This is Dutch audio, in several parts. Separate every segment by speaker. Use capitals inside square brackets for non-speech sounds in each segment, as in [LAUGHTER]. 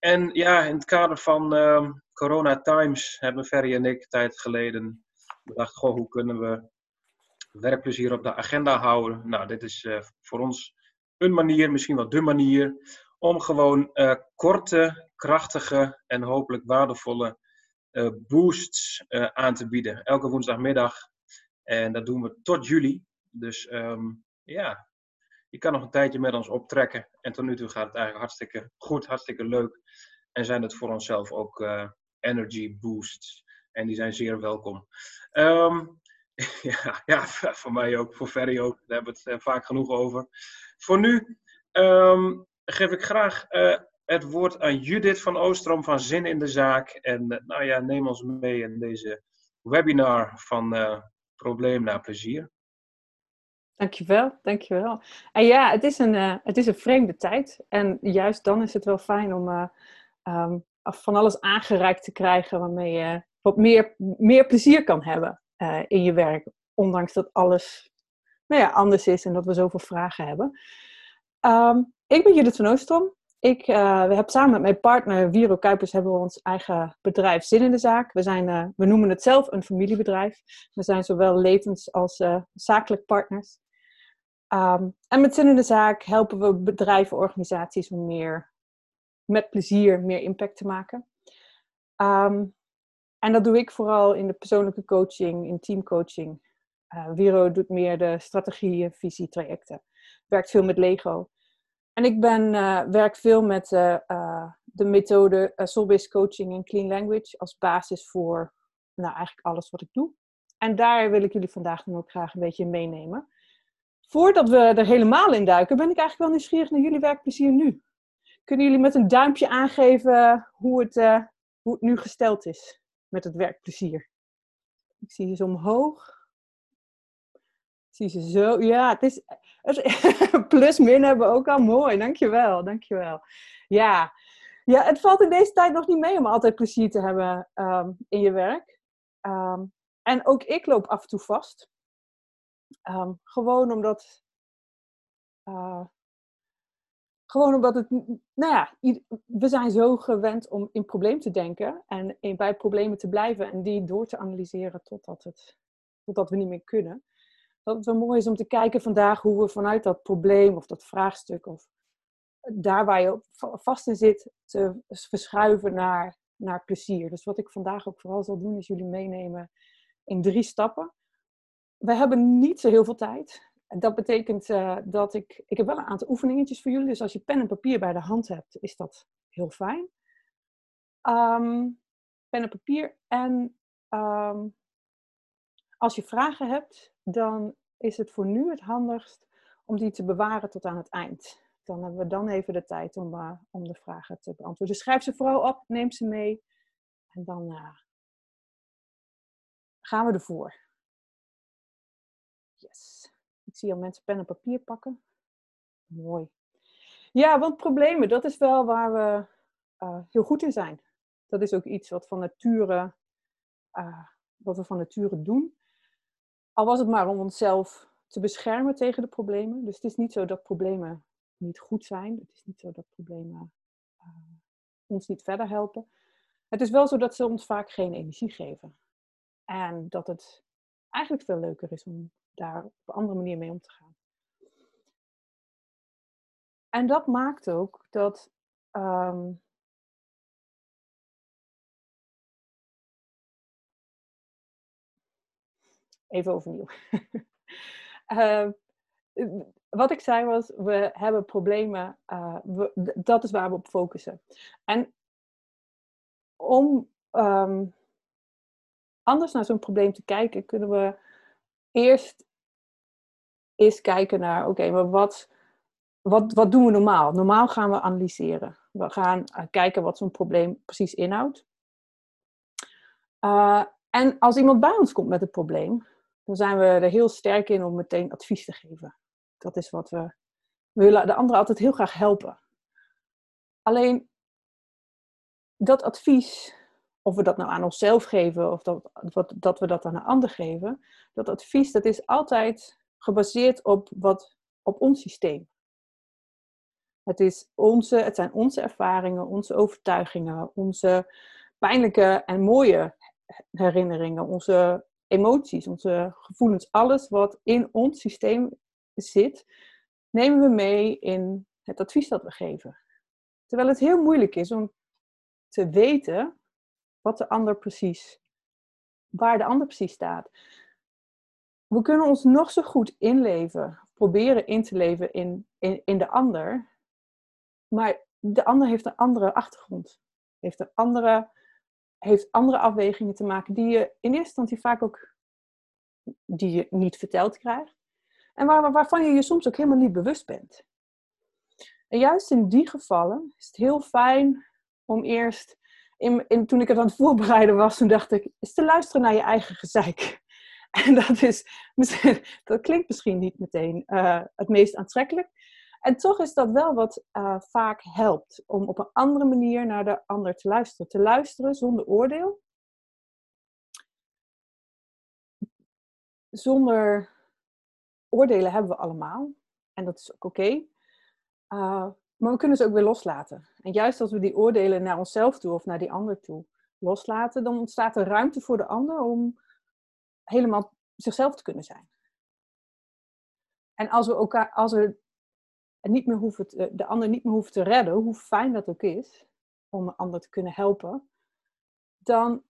Speaker 1: En ja, in het kader van uh, Corona Times hebben Ferry en ik tijd geleden bedacht, goh, hoe kunnen we werkplezier op de agenda houden? Nou, dit is uh, voor ons een manier, misschien wel de manier, om gewoon uh, korte, krachtige en hopelijk waardevolle uh, boosts aan te bieden. Elke woensdagmiddag. En dat doen we tot juli. Dus um, ja, je kan nog een tijdje met ons optrekken. En tot nu toe gaat het eigenlijk hartstikke goed, hartstikke leuk. En zijn het voor onszelf ook uh, energy boosts. En die zijn zeer welkom. Um, [LAUGHS] ja, ja, voor mij ook, voor Ferry ook. Daar hebben we het uh, vaak genoeg over. Voor nu um, geef ik graag uh, het woord aan Judith van Oostrom van Zin in de Zaak. En nou ja, neem ons mee in deze webinar van Probleem naar Plezier.
Speaker 2: Dankjewel, dankjewel. En ja, het is, een, uh, het is een vreemde tijd. En juist dan is het wel fijn om uh, um, van alles aangereikt te krijgen waarmee je wat meer, meer plezier kan hebben uh, in je werk. Ondanks dat alles nou ja, anders is en dat we zoveel vragen hebben. Um, ik ben Judith van Oostrom. Ik we hebben samen met mijn partner Wiro Kuipers hebben we ons eigen bedrijf Zin in de Zaak. We, zijn, we noemen het zelf een familiebedrijf. We zijn zowel levens- als zakelijk partners. Um, en met Zin in de Zaak helpen we bedrijven, organisaties om meer met plezier meer impact te maken. Um, en dat doe ik vooral in de persoonlijke coaching, in teamcoaching. Uh, Wiro doet meer de strategieën, visie, trajecten. Werkt veel met Lego. En ik ben, uh, werk veel met uh, de methode Soul-Based Coaching en Clean Language als basis voor nou, eigenlijk alles wat ik doe. En daar wil ik jullie vandaag dan ook graag een beetje meenemen voordat we er helemaal in duiken, ben ik eigenlijk wel nieuwsgierig naar jullie werkplezier nu. Kunnen jullie met een duimpje aangeven hoe het, uh, hoe het nu gesteld is met het werkplezier? Ik zie ze omhoog. Ik zie ze zo. Ja, het is. [LAUGHS] Plus min hebben we ook al mooi. Dankjewel, dankjewel. Ja. ja, het valt in deze tijd nog niet mee om altijd plezier te hebben um, in je werk. Um, en ook ik loop af en toe vast. Um, gewoon omdat. Uh, gewoon omdat het. Nou ja, we zijn zo gewend om in probleem te denken en in, bij problemen te blijven en die door te analyseren totdat, het, totdat we niet meer kunnen. Dat het wel mooi is om te kijken vandaag hoe we vanuit dat probleem of dat vraagstuk of daar waar je vast in zit, te verschuiven naar, naar plezier. Dus wat ik vandaag ook vooral zal doen, is jullie meenemen in drie stappen we hebben niet zo heel veel tijd. Dat betekent uh, dat ik... Ik heb wel een aantal oefeningetjes voor jullie. Dus als je pen en papier bij de hand hebt, is dat heel fijn. Um, pen en papier. En um, als je vragen hebt, dan is het voor nu het handigst om die te bewaren tot aan het eind. Dan hebben we dan even de tijd om, uh, om de vragen te beantwoorden. Dus schrijf ze vooral op, neem ze mee. En dan uh, gaan we ervoor. Yes. Ik zie al mensen pen en papier pakken. Mooi. Ja, want problemen, dat is wel waar we uh, heel goed in zijn. Dat is ook iets wat, van nature, uh, wat we van nature doen. Al was het maar om onszelf te beschermen tegen de problemen. Dus het is niet zo dat problemen niet goed zijn. Het is niet zo dat problemen uh, ons niet verder helpen. Het is wel zo dat ze ons vaak geen energie geven. En dat het eigenlijk veel leuker is om daar op een andere manier mee om te gaan. En dat maakt ook dat um, even overnieuw. uh, [LAUGHS] wat ik zei was, we hebben problemen, we, dat is waar we op focussen. En om um, anders naar zo'n probleem te kijken, kunnen we eerst is kijken naar, oké, maar wat, wat, wat doen we normaal? Normaal gaan we analyseren. We gaan uh, kijken wat zo'n probleem precies inhoudt. Uh, en als iemand bij ons komt met een probleem, dan zijn we er heel sterk in om meteen advies te geven. Dat is wat we, we willen de ander altijd heel graag helpen. Alleen dat advies, of we dat nou aan onszelf geven of dat, dat we dat aan een ander geven, dat advies dat is altijd gebaseerd op, wat, op ons systeem. Het, is onze, het zijn onze ervaringen, onze overtuigingen, onze pijnlijke en mooie herinneringen, onze emoties, onze gevoelens, alles wat in ons systeem zit, nemen we mee in het advies dat we geven. Terwijl het heel moeilijk is om te weten wat de ander precies, waar de ander precies staat. We kunnen ons nog zo goed inleven, proberen in te leven in, in, de ander, maar de ander heeft een andere achtergrond, heeft een andere, heeft andere afwegingen te maken die je in eerste instantie vaak ook die je niet verteld krijgt. En waar, waarvan je je soms ook helemaal niet bewust bent. En juist in die gevallen is het heel fijn om eerst, in, in, toen ik het aan het voorbereiden was, toen dacht ik, is te luisteren naar je eigen gezeik. [LAUGHS] En dat, is, dat klinkt misschien niet meteen uh, het meest aantrekkelijk. En toch is dat wel wat uh, vaak helpt om op een andere manier naar de ander te luisteren. Te luisteren zonder oordeel. Zonder oordelen hebben we allemaal. En dat is ook oké. Uh, maar we kunnen ze ook weer loslaten. En juist als we die oordelen naar onszelf toe of naar die ander toe loslaten, dan ontstaat er ruimte voor de ander om helemaal zichzelf te kunnen zijn. En als we, elkaar, als we niet meer hoeven de ander niet meer hoeven te redden, hoe fijn dat ook is om een ander te kunnen helpen, dan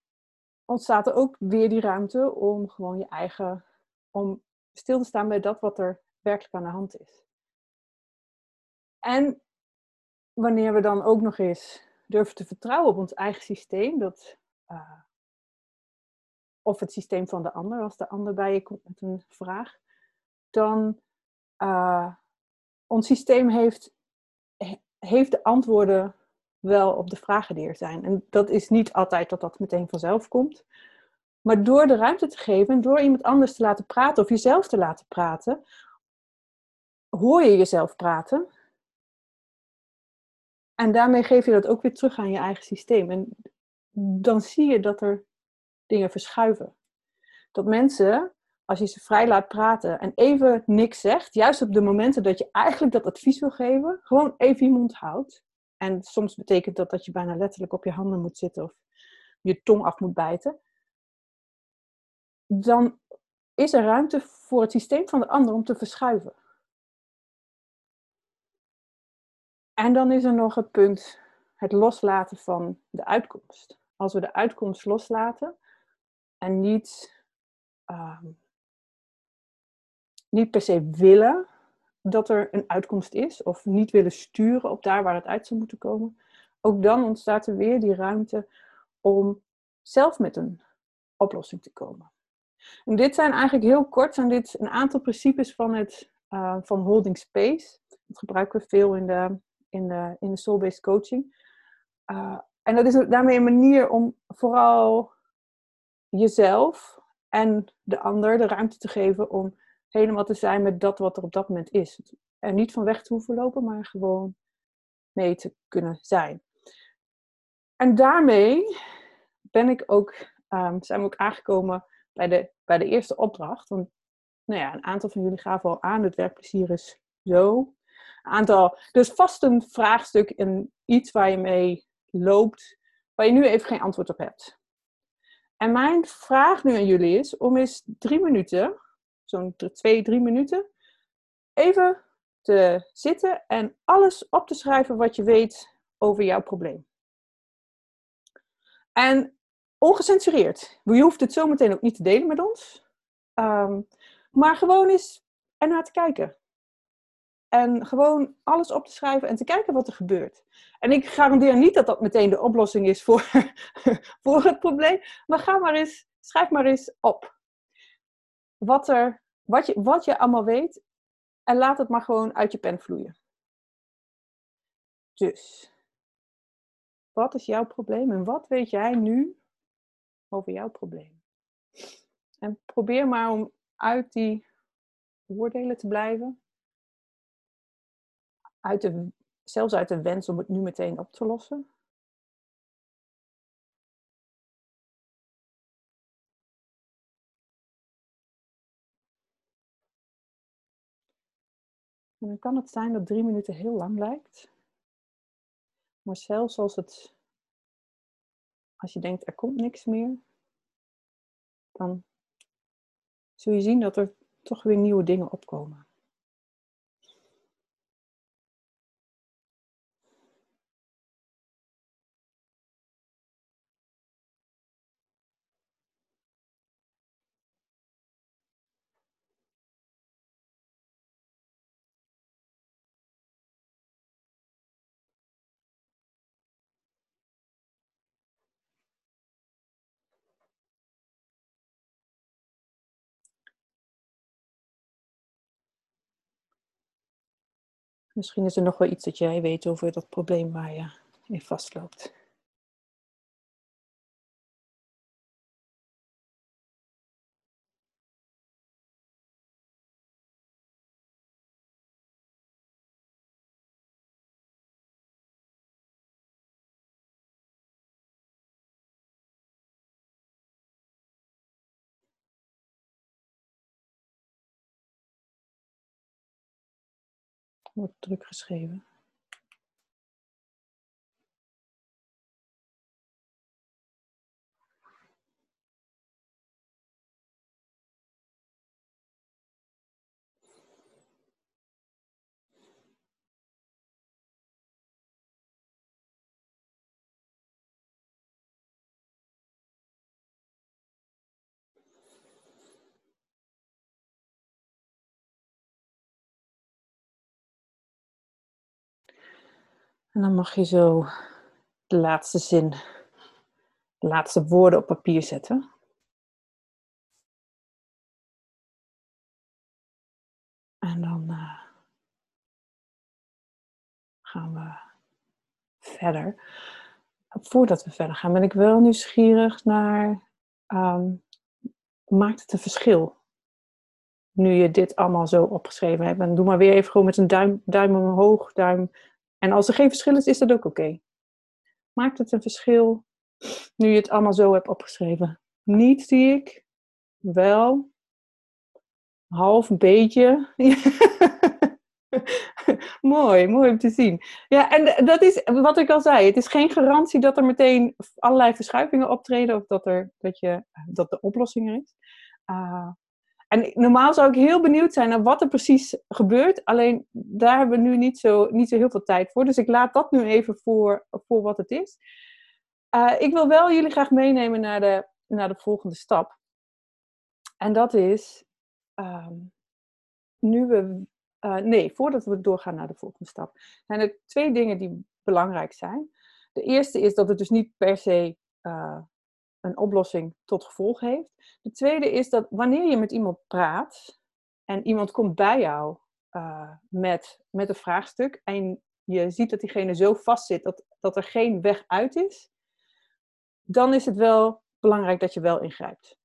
Speaker 2: ontstaat er ook weer die ruimte om gewoon je eigen, om stil te staan bij dat wat er werkelijk aan de hand is. En wanneer we dan ook nog eens durven te vertrouwen op ons eigen systeem, dat, uh, of het systeem van de ander, als de ander bij je komt met een vraag, dan uh, ons systeem heeft, heeft de antwoorden wel op de vragen die er zijn. En dat is niet altijd dat dat meteen vanzelf komt. Maar door de ruimte te geven, door iemand anders te laten praten of jezelf te laten praten, hoor je jezelf praten. En daarmee geef je dat ook weer terug aan je eigen systeem. En dan zie je dat er dingen verschuiven. Dat mensen, als je ze vrij laat praten en even niks zegt, juist op de momenten dat je eigenlijk dat advies wil geven, gewoon even je mond houdt. En soms betekent dat dat je bijna letterlijk op je handen moet zitten of je tong af moet bijten dan is er ruimte voor het systeem van de ander om te verschuiven. En dan is er nog het punt het loslaten van de uitkomst. Als we de uitkomst loslaten en niet, uh, niet per se willen dat er een uitkomst is, of niet willen sturen op daar waar het uit zou moeten komen, ook dan ontstaat er weer die ruimte om zelf met een oplossing te komen. En dit zijn eigenlijk heel kort zijn dit een aantal principes van, het, uh, van holding space. Dat gebruiken we veel in de, in de, in de soul-based coaching. Uh, en dat is daarmee een manier om vooral jezelf en de ander de ruimte te geven om helemaal te zijn met dat wat er op dat moment is. Er niet van weg te hoeven lopen, maar gewoon mee te kunnen zijn. En daarmee ben ik ook, um, zijn we ook aangekomen bij de, bij de eerste opdracht. Want nou ja, een aantal van jullie gaven al aan, het werkplezier is zo. Een aantal, dus vast een vraagstuk en iets waar je mee loopt, waar je nu even geen antwoord op hebt. En mijn vraag nu aan jullie is om eens drie minuten, zo'n twee, drie minuten, even te zitten en alles op te schrijven wat je weet over jouw probleem. En ongecensureerd. Je hoeft het zometeen ook niet te delen met ons. Um, maar gewoon eens ernaar te kijken. En gewoon alles op te schrijven en te kijken wat er gebeurt. En ik garandeer niet dat dat meteen de oplossing is voor, [LAUGHS] voor het probleem. Maar ga maar eens, schrijf maar eens op. Wat, er, wat, je, wat je allemaal weet. En laat het maar gewoon uit je pen vloeien. Dus, wat is jouw probleem en wat weet jij nu over jouw probleem. En probeer maar om uit die oordelen te blijven. Uit de, zelfs uit de wens om het nu meteen op te lossen. En dan kan het zijn dat drie minuten heel lang lijkt. Maar zelfs als het, als je denkt er komt niks meer, dan zul je zien dat er toch weer nieuwe dingen opkomen. Misschien is er nog wel iets dat jij weet over dat probleem waar je in vastloopt. Wordt druk geschreven. En dan mag je zo de laatste zin, de laatste woorden op papier zetten. En dan uh, gaan we verder. Voordat we verder gaan, ben ik wel nieuwsgierig naar. Um, maakt het een verschil? Nu je dit allemaal zo opgeschreven hebt. En doe maar weer even gewoon met een duim, duim omhoog, duim en als er geen verschil is, is dat ook oké. Maakt het een verschil nu je het allemaal zo hebt opgeschreven? Niet zie ik. Wel. Half een beetje. [LAUGHS] mooi, mooi om te zien. Ja, en dat is wat ik al zei. Het is geen garantie dat er meteen allerlei verschuivingen optreden of dat, er, dat, je, dat de oplossing er is. Uh, en normaal zou ik heel benieuwd zijn naar wat er precies gebeurt. Alleen daar hebben we nu niet zo, niet zo heel veel tijd voor. Dus ik laat dat nu even voor, voor wat het is. Uh, ik wil wel jullie graag meenemen naar de, naar de volgende stap. En dat is, um, nu we, uh, nee, voordat we doorgaan naar de volgende stap, zijn er twee dingen die belangrijk zijn. De eerste is dat het dus niet per se uh, een oplossing tot gevolg heeft. De tweede is dat wanneer je met iemand praat en iemand komt bij jou uh, met, met een vraagstuk en je ziet dat diegene zo vastzit dat, dat er geen weg uit is, dan is het wel belangrijk dat je wel ingrijpt.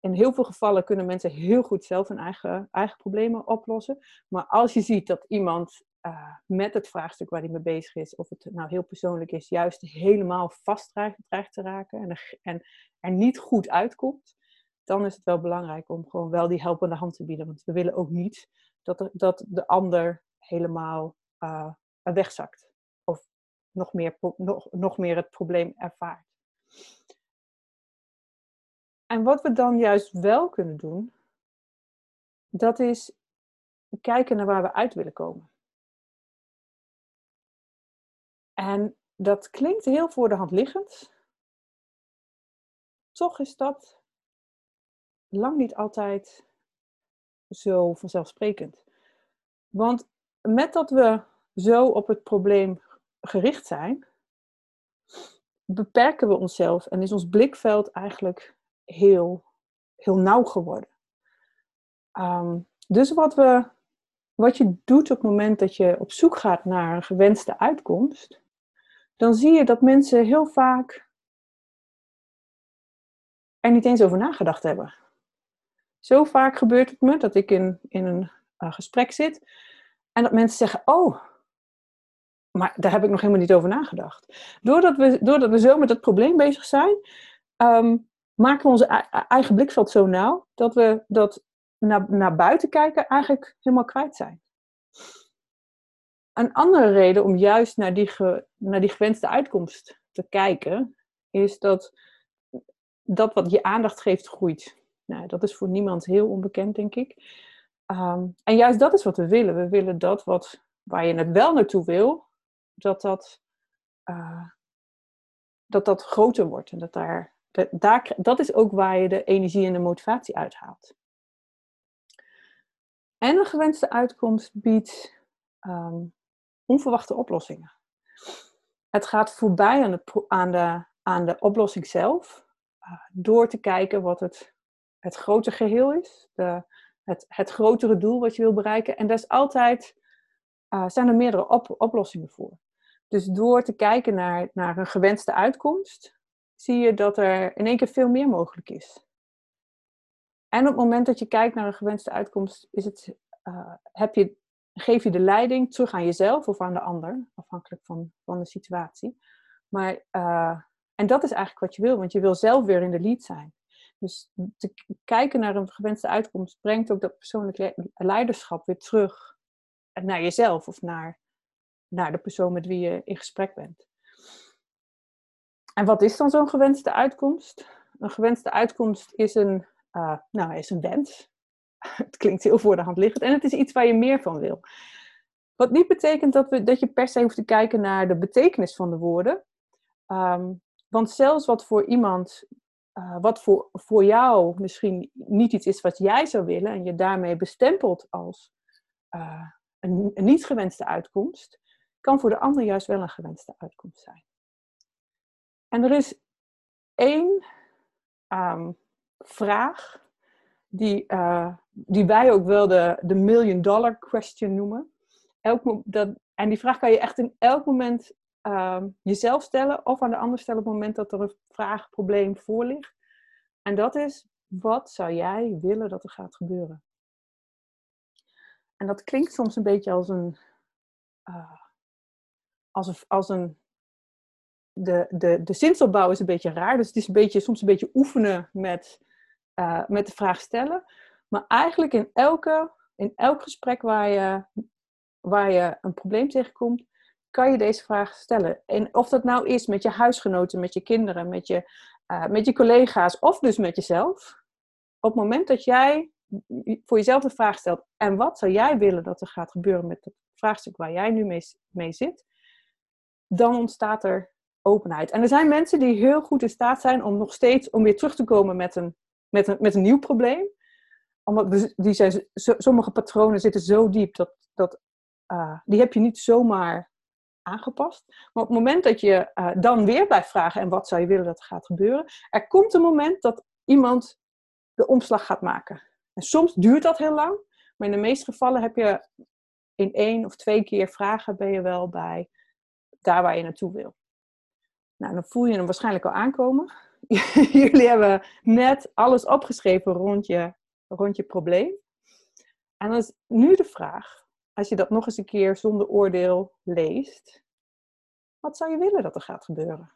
Speaker 2: In heel veel gevallen kunnen mensen heel goed zelf hun eigen, eigen problemen oplossen. Maar als je ziet dat iemand uh, met het vraagstuk waar hij mee bezig is, of het nou heel persoonlijk is, juist helemaal vast dreigt, te raken en er, en er niet goed uitkomt, dan is het wel belangrijk om gewoon wel die helpende hand te bieden. Want we willen ook niet dat, er, dat de ander helemaal uh, wegzakt. Of nog meer, nog meer het probleem ervaart. En wat we dan juist wel kunnen doen, dat is kijken naar waar we uit willen komen. En dat klinkt heel voor de hand liggend. Toch is dat lang niet altijd zo vanzelfsprekend. Want met dat we zo op het probleem gericht zijn, beperken we onszelf en is ons blikveld eigenlijk heel, heel nauw geworden. Um, dus wat, we, wat je doet op het moment dat je op zoek gaat naar een gewenste uitkomst, dan zie je dat mensen heel vaak er niet eens over nagedacht hebben. Zo vaak gebeurt het me dat ik in, in een uh, gesprek zit en dat mensen zeggen: Oh, maar daar heb ik nog helemaal niet over nagedacht. Doordat we, doordat we zo met het probleem bezig zijn, um, maken we onze eigen blikveld zo nauw dat we dat naar, naar buiten kijken eigenlijk helemaal kwijt zijn. Een andere reden om juist naar die, naar die gewenste uitkomst te kijken, is dat dat wat je aandacht geeft groeit. Nou, dat is voor niemand heel onbekend, denk ik. Ehm, en juist dat is wat we willen. We willen dat wat, waar je het wel naartoe wil, dat dat, uh, dat, dat groter wordt. En dat, daar, dat, daar, dat is ook waar je de energie en de motivatie uithaalt. En een gewenste uitkomst biedt ehm, onverwachte oplossingen. Het gaat voorbij aan de, aan de, aan de oplossing zelf, uh, door te kijken wat het, het grote geheel is, de, het, het grotere doel wat je wil bereiken. En daar is altijd, uh, zijn er meerdere op, oplossingen voor. Dus door te kijken naar, naar een gewenste uitkomst, zie je dat er in één keer veel meer mogelijk is. En op het moment dat je kijkt naar een gewenste uitkomst, is het, uh, heb je, geef je de leiding terug aan jezelf of aan de ander, afhankelijk van, van de situatie. Maar, uh, en dat is eigenlijk wat je wil, want je wil zelf weer in de lead zijn. Dus te kijken naar een gewenste uitkomst brengt ook dat persoonlijk leiderschap weer terug naar jezelf of naar, naar de persoon met wie je in gesprek bent. En wat is dan zo'n gewenste uitkomst? Een gewenste uitkomst is een, uh, nou, is een wens. [LAUGHS] het klinkt heel voor de hand liggend en het is iets waar je meer van wil. Wat niet betekent dat, we, dat je per se hoeft te kijken naar de betekenis van de woorden. Um, want zelfs wat voor iemand uh, wat voor, voor jou misschien niet iets is wat jij zou willen en je daarmee bestempelt als uh, een, een, niet gewenste uitkomst, kan voor de ander juist wel een gewenste uitkomst zijn. En er is één um, vraag die, uh, die wij ook wel de, de million dollar question noemen. Elk, dat, en die vraag kan je echt in elk moment uh, jezelf stellen of aan de ander stellen op het moment dat er een vraag, probleem voor ligt. En dat is, wat zou jij willen dat er gaat gebeuren? En dat klinkt soms een beetje als een, uh, als als een de, de, de zinsopbouw is een beetje raar, dus het is een beetje, soms een beetje oefenen met, uh, met de vraag stellen. Maar eigenlijk in, elke, in elk gesprek waar je, waar je een probleem tegenkomt, kan je deze vraag stellen. En of dat nou is met je huisgenoten, met je kinderen, met je, uh, met je collega's of dus met jezelf. Op het moment dat jij voor jezelf de vraag stelt: en wat zou jij willen dat er gaat gebeuren met het vraagstuk waar jij nu mee, mee zit, dan ontstaat er openheid. En er zijn mensen die heel goed in staat zijn om nog steeds om weer terug te komen met een, met een, met een nieuw probleem. Omdat die zijn, sommige patronen zitten zo diep dat, dat uh, die heb je niet zomaar aangepast. Maar op het moment dat je uh, dan weer blijft vragen en wat zou je willen dat er gaat gebeuren, er komt een moment dat iemand de omslag gaat maken. En soms duurt dat heel lang, maar in de meeste gevallen heb je in één of twee keer vragen ben je wel bij daar waar je naartoe wil. Nou, dan voel je hem waarschijnlijk al aankomen. [LAUGHS] Jullie hebben net alles opgeschreven rond je, rond je probleem. En dan is nu de vraag, als je dat nog eens een keer zonder oordeel leest, wat zou je willen dat er gaat gebeuren?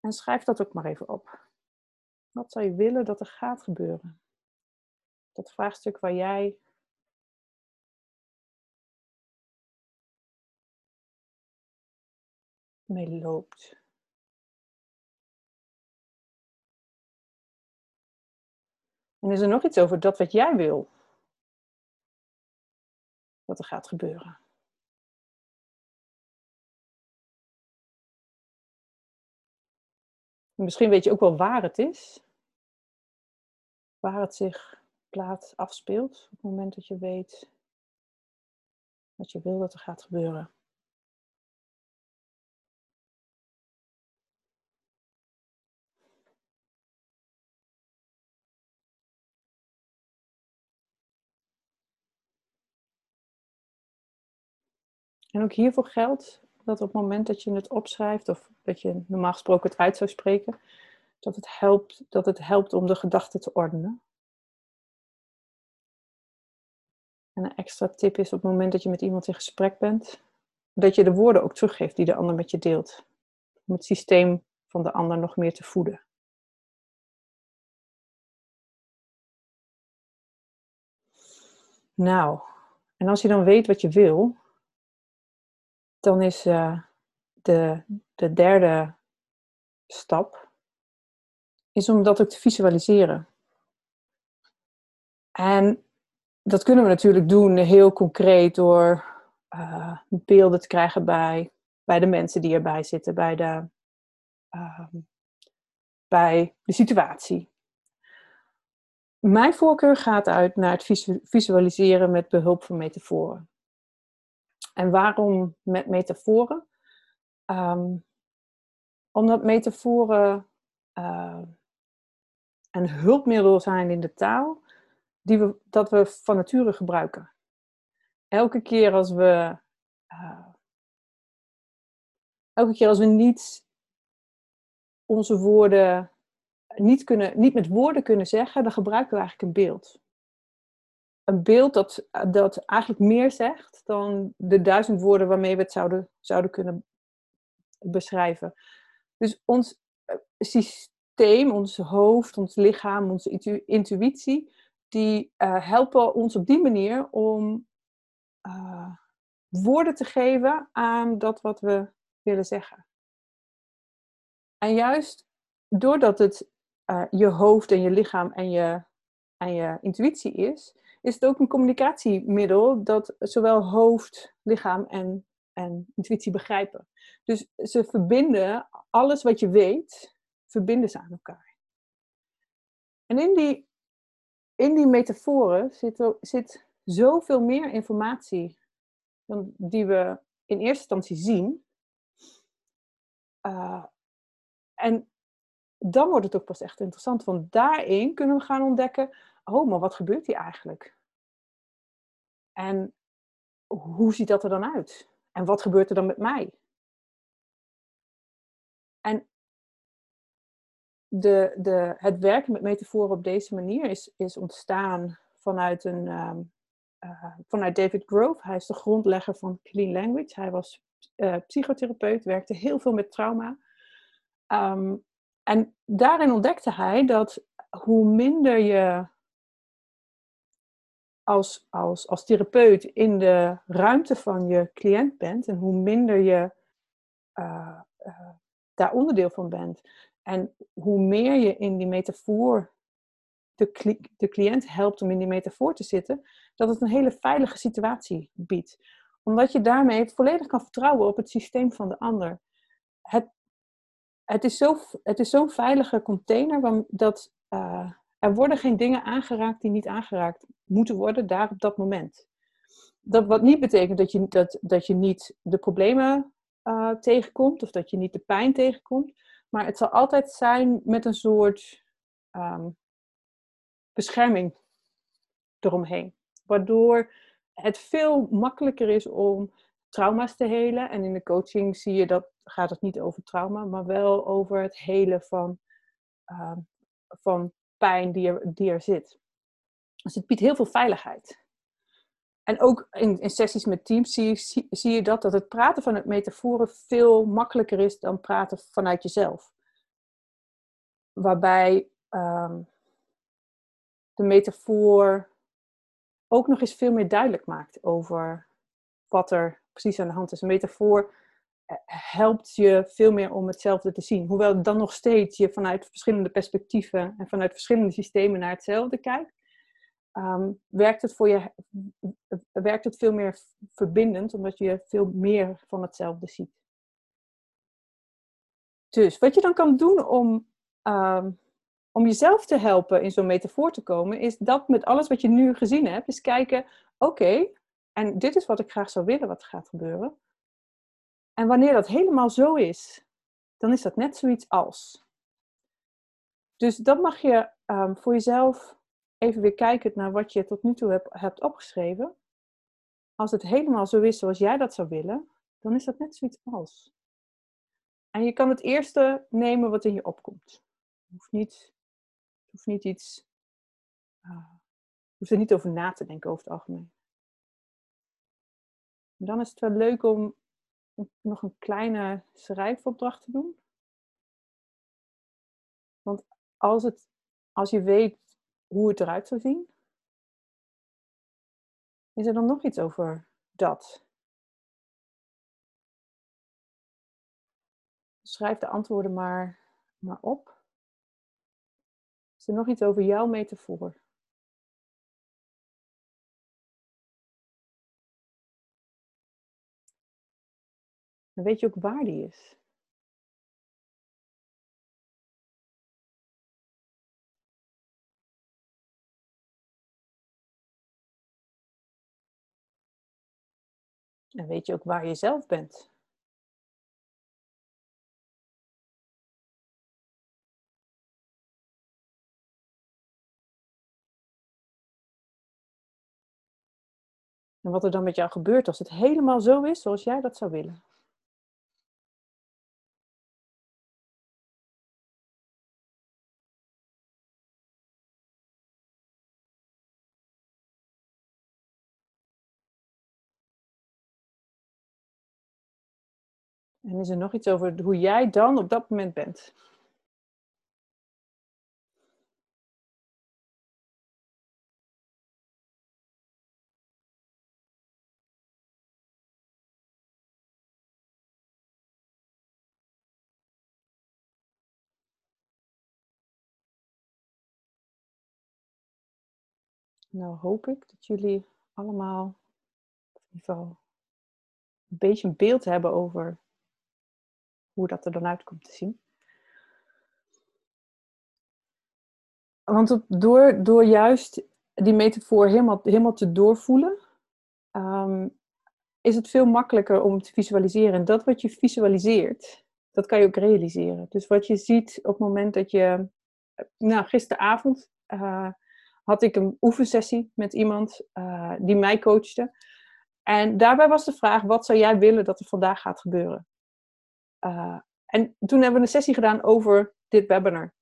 Speaker 2: En schrijf dat ook maar even op. Wat zou je willen dat er gaat gebeuren? Dat vraagstuk waar jij mee loopt. En is er nog iets over dat wat jij wil? wat er gaat gebeuren. misschien weet je ook wel waar het is. Waar het zich plaats afspeelt op het moment dat je weet wat je wil dat er gaat gebeuren. En ook hiervoor geldt dat op het moment dat je het opschrijft, of dat je normaal gesproken het uit zou spreken, dat het helpt, dat het helpt om de gedachten te ordenen. En een extra tip is op het moment dat je met iemand in gesprek bent, dat je de woorden ook teruggeeft die de ander met je deelt. Om het systeem van de ander nog meer te voeden. Nou, En als je dan weet wat je wil, dan is uh, de, de derde stap, is om dat ook te visualiseren. En dat kunnen we natuurlijk doen heel concreet door uh, beelden te krijgen bij, bij de mensen die erbij zitten, bij de, uh, bij de situatie. Mijn voorkeur gaat uit naar het visualiseren met behulp van metaforen. En waarom met metaforen? Um, omdat metaforen uh, een hulpmiddel zijn in de taal die we, dat we van nature gebruiken. Elke keer als we, uh, elke keer als we niet onze woorden niet, kunnen, niet met woorden kunnen zeggen, dan gebruiken we eigenlijk een beeld. Een beeld dat, dat eigenlijk meer zegt dan de duizend woorden waarmee we het zouden, zouden kunnen beschrijven. Dus ons eh, systeem, ons hoofd, ons lichaam, onze intuïtie, die uh, helpen ons op die manier om uh, woorden te geven aan dat wat we willen zeggen. En juist doordat het je hoofd en je lichaam en je, en je intuïtie is, is het ook een communicatiemiddel dat zowel hoofd, lichaam en, en intuïtie begrijpen. Dus ze verbinden alles wat je weet, verbinden ze aan elkaar. En in die, in die metaforen zit, zit zoveel meer informatie dan die we in eerste instantie zien. Uh, en dan wordt het ook pas echt interessant. Want daarin kunnen we gaan ontdekken, oh, maar wat gebeurt hier eigenlijk? En hoe ziet dat er dan uit? En wat gebeurt er dan met mij? En de, de, het werken met metaforen op deze manier is, is ontstaan vanuit, een, um, uh, vanuit David Grove. Hij is de grondlegger van Clean Language. Hij was uh, psychotherapeut, werkte heel veel met trauma. Um, en daarin ontdekte hij dat hoe minder je als, als, als therapeut in de ruimte van je cliënt bent en hoe minder je uh, uh, daar onderdeel van bent en hoe meer je in die metafoor de, de cliënt helpt om in die metafoor te zitten, dat het een hele veilige situatie biedt. Omdat je daarmee volledig kan vertrouwen op het systeem van de ander. Het het is zo'n zo veilige container dat uh, er worden geen dingen aangeraakt die niet aangeraakt moeten worden daar op dat moment. Dat wat niet betekent dat je, dat, dat je niet de problemen uh, tegenkomt of dat je niet de pijn tegenkomt, maar het zal altijd zijn met een soort um, bescherming eromheen. Waardoor het veel makkelijker is om trauma's te helen. En in de coaching zie je dat gaat het niet over trauma, maar wel over het helen van, uh, van pijn die er, die er zit. Dus het biedt heel veel veiligheid. En ook in, in sessies met teams zie, zie, je dat, dat het praten van het metaforen veel makkelijker is dan praten vanuit jezelf. Waarbij um, de metafoor ook nog eens veel meer duidelijk maakt over wat er precies aan de hand is. Een metafoor helpt je veel meer om hetzelfde te zien. Hoewel dan nog steeds je vanuit verschillende perspectieven en vanuit verschillende systemen naar hetzelfde kijkt, ehm, werkt, het voor je, werkt het veel meer verbindend, omdat je veel meer van hetzelfde ziet. Dus wat je dan kan doen om, um, om jezelf te helpen in zo'n metafoor te komen, is dat met alles wat je nu gezien hebt, is kijken, oké, en dit is wat ik graag zou willen wat gaat gebeuren. En wanneer dat helemaal zo is, dan is dat net zoiets als. Dus dat mag je um, voor jezelf even weer kijken naar wat je tot nu toe hebt, opgeschreven. Als het helemaal zo is zoals jij dat zou willen, dan is dat net zoiets als. En je kan het eerste nemen wat in je opkomt. Je hoeft niet, hoeft niet iets. Uh, hoeft er niet over na te denken over het algemeen. dan is het wel leuk om nog een kleine schrijfopdracht te doen. Want als, het, als je weet hoe het eruit zou zien, Is er dan nog iets over dat? Schrijf de antwoorden maar, maar op. Is er nog iets over jouw metafoor? Dan weet je ook waar die is. En weet je ook waar je zelf bent. En wat er dan met jou gebeurt als het helemaal zo is zoals jij dat zou willen. En is er nog iets over hoe jij dan op dat moment bent? Nou hoop ik dat jullie allemaal in ieder geval een beetje een beeld hebben over hoe dat er dan uit komt te zien. Want door, door juist die metafoor helemaal, helemaal te doorvoelen, um, is het veel makkelijker om te visualiseren. En dat wat je visualiseert, dat kan je ook realiseren. Dus wat je ziet op het moment dat je, nou gisteravond uh, had ik een oefensessie met iemand uh, die mij coachte. En daarbij was de vraag, wat zou jij willen dat er vandaag gaat gebeuren? Uh, en toen hebben we een sessie gedaan over dit webinar.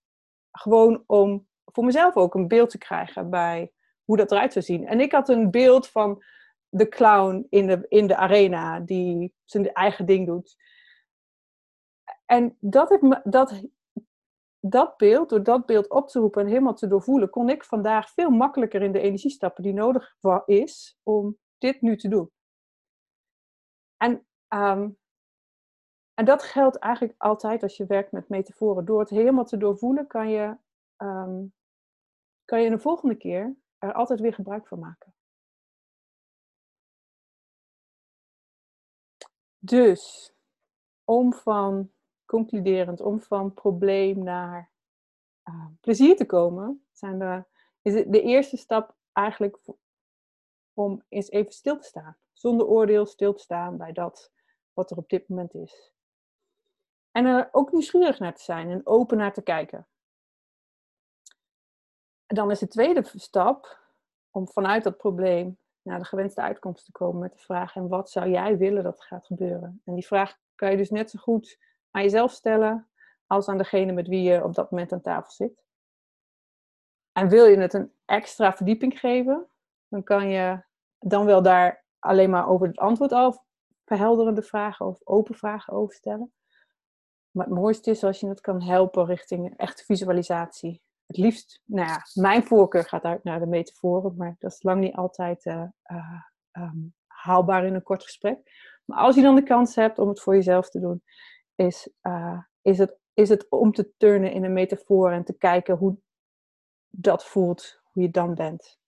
Speaker 2: Gewoon om voor mezelf ook een beeld te krijgen bij hoe dat eruit zou zien. En ik had een beeld van de clown in de, in de arena die zijn eigen ding doet. En dat, dat, dat beeld, door dat beeld op te roepen en helemaal te doorvoelen, kon ik vandaag veel makkelijker in de energie stappen die nodig is om dit nu te doen. En um, en dat geldt eigenlijk altijd als je werkt met metaforen. Door het helemaal te doorvoelen kan je, um, kan je de volgende keer er altijd weer gebruik van maken. Dus, om van concluderend, om van probleem naar uh, plezier te komen, zijn de, is de eerste stap eigenlijk om eens even stil te staan. Zonder oordeel stil te staan bij dat wat er op dit moment is. En er ook nieuwsgierig naar te zijn en open naar te kijken. En dan is de tweede stap om vanuit dat probleem naar de gewenste uitkomst te komen met de vraag: en wat zou jij willen dat gaat gebeuren? En die vraag kan je dus net zo goed aan jezelf stellen als aan degene met wie je op dat moment aan tafel zit. En wil je het een extra verdieping geven, dan kan je dan wel daar alleen maar over het antwoord al verhelderende vragen of open vragen over stellen. Maar het mooiste is als je het kan helpen richting echte visualisatie. Het liefst, nou ja, mijn voorkeur gaat uit naar de metaforen, maar dat is lang niet altijd uh, uh, um, haalbaar in een kort gesprek. Maar als je dan de kans hebt om het voor jezelf te doen, is, uh, is, het, is het om te turnen in een metafoor en te kijken hoe dat voelt, hoe je dan bent.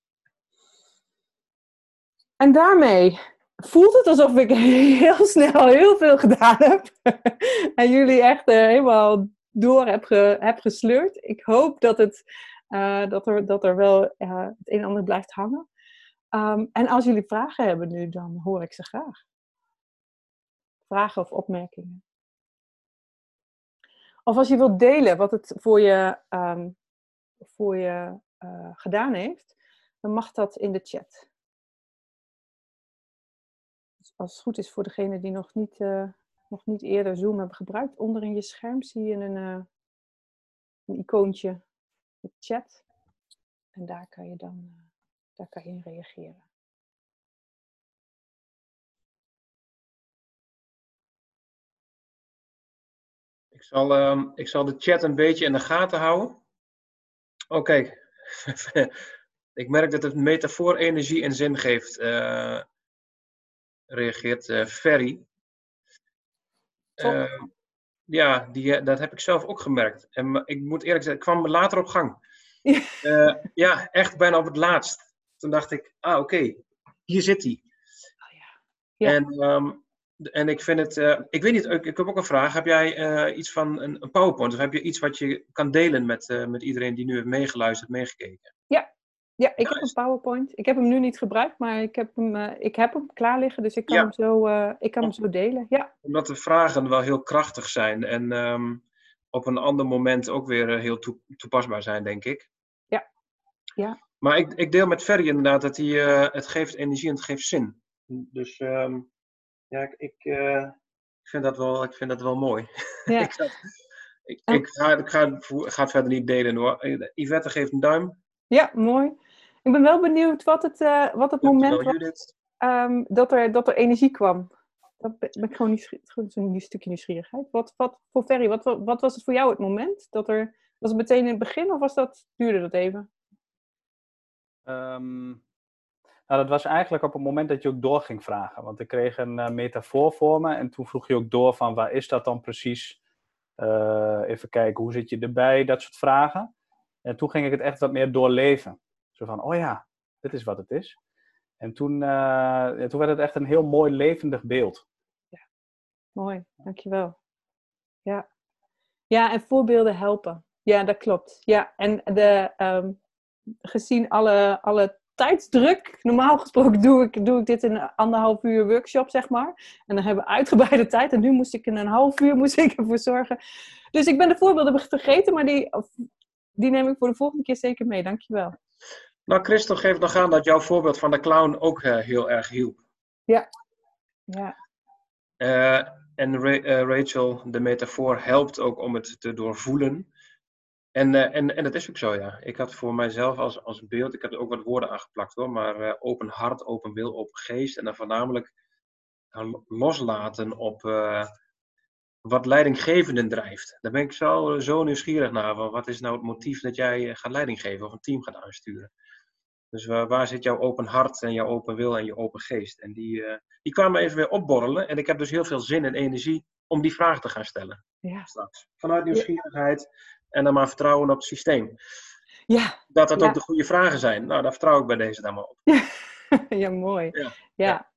Speaker 2: En daarmee voelt het alsof ik [LAUGHS] heel snel heel veel gedaan heb. [LAUGHS] en jullie echt uh, helemaal door heb, heb gesleurd. Ik hoop dat, het, uh, dat, er, dat er wel uh, het een en ander blijft hangen. Um, en als jullie vragen hebben nu, dan hoor ik ze graag. Vragen of opmerkingen. Of als je wilt delen wat het voor je, um, voor je gedaan heeft, dan mag dat in de chat als het goed is voor degene die nog niet, uh, nog niet eerder Zoom hebben gebruikt, onder in je scherm zie je een, uh, een icoontje met chat. En daar kan je dan uh, daar kan je in reageren.
Speaker 1: Ik zal, uh, ik zal de chat een beetje in de gaten houden. Oké. [LAUGHS] Ik merk dat het metafoor energie en zin geeft, reageert uh, Ferry. Uh, ja, die, dat heb ik zelf ook gemerkt. En ik moet eerlijk zeggen, ik kwam later op gang. Ja, ja echt bijna op het laatst. Toen dacht ik, ah oké, hier zit hij. Oh, ja. Ja. En, um, en ik vind het, ik weet niet, ik, ik, heb ook een vraag. Heb jij iets van een, een, PowerPoint of heb je iets wat je kan delen met, met iedereen die nu heeft meegeluisterd, meegekeken?
Speaker 2: Ja, ja, ik heb een PowerPoint. Ik heb hem nu niet gebruikt, maar ik heb hem, uh, ik heb hem klaar liggen, dus ik kan, hem, zo, uh, ik kan hem zo delen. Ja.
Speaker 1: Omdat de vragen wel heel krachtig zijn en um, op een ander moment ook weer uh, heel toe, toepasbaar zijn, denk ik.
Speaker 2: Ja. ja.
Speaker 1: Maar ik, ik deel met Ferry inderdaad dat hij, het geeft energie en het geeft zin. Dus um, ja, ik, ik, vind dat wel, ik vind dat wel mooi. [LAUGHS] Ja. ik, ik, ik, ga, ik, ga, ik ga het verder niet delen hoor. Yvette geeft een duim.
Speaker 2: Ja, mooi. Ik ben wel benieuwd wat het, uh, wat het moment was um, dat, er, dat er energie kwam. Dat ben ik gewoon een stukje nieuwsgierigheid. Wat, wat, voor Ferry, wat, wat was het voor jou het moment? Dat er, was het meteen in het begin of was dat, duurde dat even?
Speaker 3: Um, nou, dat was eigenlijk op het moment dat je ook door ging vragen. Want ik kreeg een uh, metafoor voor me en toen vroeg je ook door van waar is dat dan precies? Uh, even kijken, hoe zit je erbij? Dat soort vragen. En toen ging ik het echt wat meer doorleven. Zo van, oh ja, dit is wat het is. En toen, uh, toen werd het echt een heel mooi levendig beeld.
Speaker 2: Ja, mooi, dankjewel. Ja. ja, en voorbeelden helpen. Ja, dat klopt. Ja, en de, um, gezien alle, alle tijdsdruk. Normaal gesproken doe ik, doe ik dit in een anderhalf uur workshop, zeg maar. En dan hebben we uitgebreide [LAUGHS] tijd. En nu moest ik in een half uur [LAUGHS] moest ik ervoor zorgen. Dus ik ben de voorbeelden vergeten, maar die, die neem ik voor de volgende keer zeker mee. Dankjewel.
Speaker 1: Nou, Christel geeft nog aan dat jouw voorbeeld van de clown ook uh, heel erg hielp.
Speaker 2: Ja. ja.
Speaker 1: Uh, en Ra uh, Rachel, de metafoor, helpt ook om het te doorvoelen. En, en, en dat is ook zo, ja. Ik had voor mijzelf als, als beeld, ik heb er ook wat woorden aangeplakt hoor, maar open hart, open wil, open geest. En dan voornamelijk loslaten op wat leidinggevenden drijft. Daar ben ik zo, zo nieuwsgierig naar. Wat is nou het motief dat jij gaat leiding geven of een team gaat aansturen? Dus waar zit jouw open hart en jouw open wil en je open geest? En die, uh, die kwamen even weer opborrelen. En ik heb dus heel veel zin en energie om die vraag te gaan stellen. Ja. Straks. Vanuit nieuwsgierigheid en dan maar vertrouwen op het systeem.
Speaker 2: Ja.
Speaker 1: Dat dat ook de goede vragen zijn. Nou, daar vertrouw ik bij deze dan maar op.
Speaker 2: Ja, [LAUGHS] mooi. Ja. ja.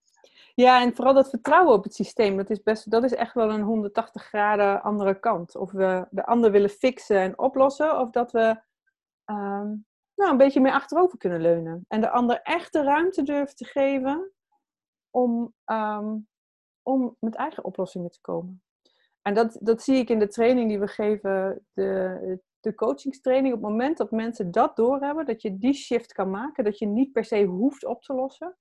Speaker 2: Ja, en vooral dat vertrouwen op het systeem, dat is, best, dat is echt wel een 180 graden andere kant. Of we de ander willen fixen en oplossen, of dat we um, nou, een beetje meer achterover kunnen leunen. En de ander echt de ruimte durft te geven om, um, om met eigen oplossingen te komen. En dat, dat zie ik in de training die we geven, de, de coachingstraining. Op het moment dat mensen dat doorhebben, dat je die shift kan maken, dat je niet per se hoeft op te lossen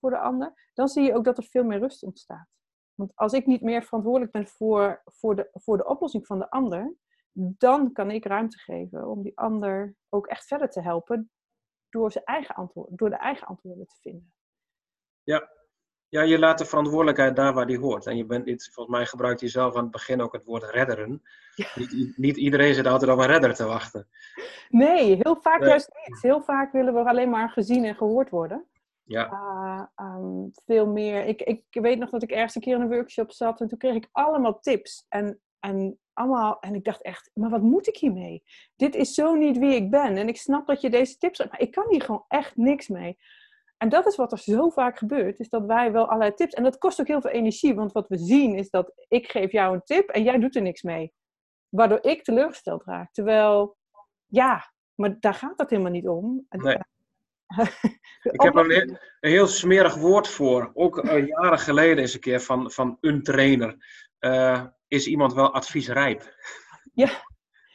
Speaker 2: voor de ander, dan zie je ook dat er veel meer rust ontstaat. Want als ik niet meer verantwoordelijk ben voor, voor, de, voor de oplossing van de ander, dan kan ik ruimte geven om die ander ook echt verder te helpen door, zijn eigen antwoord, door de eigen antwoorden te vinden.
Speaker 1: Ja. ja, je laat de verantwoordelijkheid daar waar die hoort. En je bent niet, volgens mij gebruikt je zelf aan het begin ook het woord redderen. Niet, niet, iedereen zit altijd op een redder te wachten.
Speaker 2: Nee, heel vaak juist niet. Heel vaak willen we alleen maar gezien en gehoord worden.
Speaker 1: Ja.
Speaker 2: Uh, veel meer. Ik, ik weet nog dat ik ergens een keer in een workshop zat en toen kreeg ik allemaal tips. En, en allemaal, en ik dacht echt, maar wat moet ik hiermee? Dit is zo niet wie ik ben. En ik snap dat je deze tips hebt, maar ik kan hier gewoon echt niks mee. En dat is wat er zo vaak gebeurt, is dat wij wel allerlei tips, en dat kost ook heel veel energie, want wat we zien is dat ik geef jou een tip en jij doet er niks mee. Waardoor ik teleurgesteld raak. Terwijl, ja, maar daar gaat het helemaal niet om.
Speaker 1: Nee. [LAUGHS] ik heb er een, een, heel smerig woord voor. Ook uh, jaren geleden eens een keer van, van een trainer. Uh, is iemand wel adviesrijp.
Speaker 2: Ja.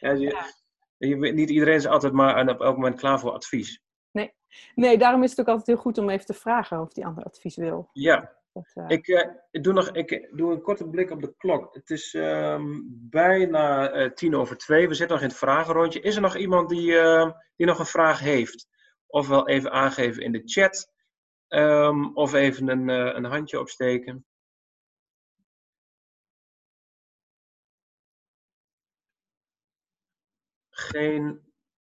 Speaker 2: [LAUGHS]
Speaker 1: ja, je, niet iedereen is altijd maar op elk moment klaar voor advies.
Speaker 2: Nee. nee, daarom is het ook altijd heel goed om even te vragen of die ander advies wil.
Speaker 1: Ja. Dat, uh... ik, uh, ik, doe nog, ik doe een korte blik op de klok. Het is um, bijna uh, tien over twee. We zitten nog in het vragenrondje. Is er nog iemand die, die nog een vraag heeft? Ofwel even aangeven in de chat. Um, of even een, een handje opsteken. Geen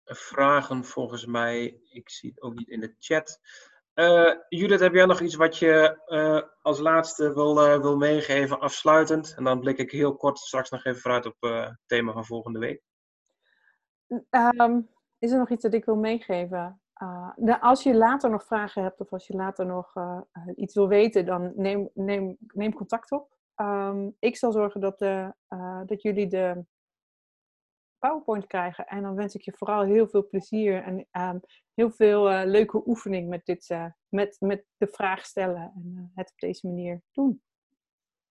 Speaker 1: vragen volgens mij. Ik zie het ook niet in de chat. Uh, Judith, heb jij nog iets wat je uh, als laatste wil, uh, wil meegeven, afsluitend? En dan blik ik heel kort straks nog even vooruit op het thema van volgende week.
Speaker 2: Um, is er nog iets dat ik wil meegeven? Nou, als je later nog vragen hebt of als je later nog iets wil weten, dan neem, neem, neem contact op. Um, ik zal zorgen dat, de, dat jullie de PowerPoint krijgen. En dan wens ik je vooral heel veel plezier en um, heel veel uh, leuke oefening met, dit, uh, met, met de vraag stellen en uh, het op deze manier doen.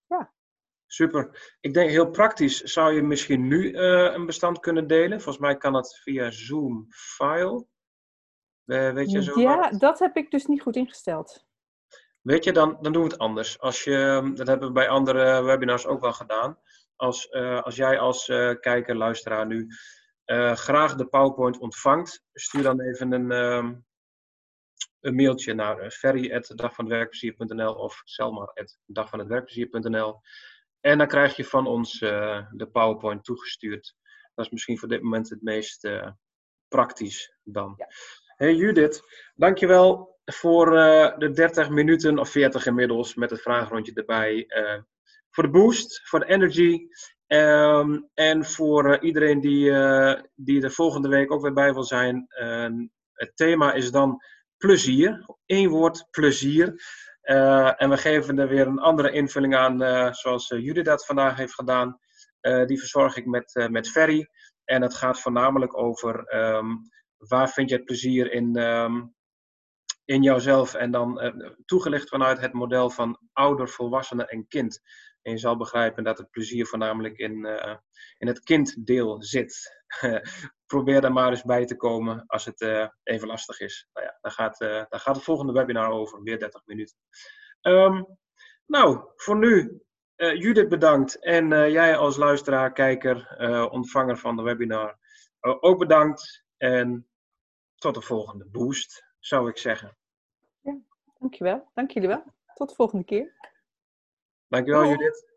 Speaker 2: Ja.
Speaker 1: Super. Ik denk heel praktisch, zou je misschien nu een bestand kunnen delen? Volgens mij kan dat via Zoom File. weet je zo
Speaker 2: ja, dat heb ik dus niet goed ingesteld.
Speaker 1: Weet je, dan, dan doen we het anders. Als je, dat hebben we bij andere webinars ook wel gedaan als, uh, als jij als uh, kijker, luisteraar nu uh, graag de PowerPoint ontvangt, stuur dan even een, um, een mailtje naar ferry.dagvanhetwerkplezier.nl of selma.dagvanhetwerkplezier.nl en dan krijg je van ons de PowerPoint toegestuurd. Dat is misschien voor dit moment het meest praktisch dan. Ja. Hey Judith, dankjewel voor de 30 minuten of 40 inmiddels met het vraagrondje erbij voor de boost, voor de energy. Um, en voor uh, iedereen die, uh, die er volgende week ook weer bij wil zijn. Uh, het thema is dan plezier. Eén woord, plezier. Eh, en we geven er weer een andere invulling aan, zoals Judith dat vandaag heeft gedaan. die verzorg ik met, met Ferry. En het gaat voornamelijk over um, waar vind je het plezier in, in jouzelf. En dan toegelicht vanuit het model van ouder, volwassene en kind. En je zal begrijpen dat het plezier voornamelijk in, uh, in het kinddeel zit. [LAUGHS] Probeer daar maar eens bij te komen als het uh, even lastig is. Nou ja, daar gaat, uh, daar gaat het volgende webinar over, weer 30 minuten. Um, nou, voor nu, Judith bedankt. En jij als luisteraar, kijker, ontvanger van de webinar, ook bedankt. En tot de volgende boost, zou ik zeggen.
Speaker 2: Ja, dankjewel. Dank jullie wel. Tot de volgende keer.
Speaker 1: Dankjewel, oh, Judith.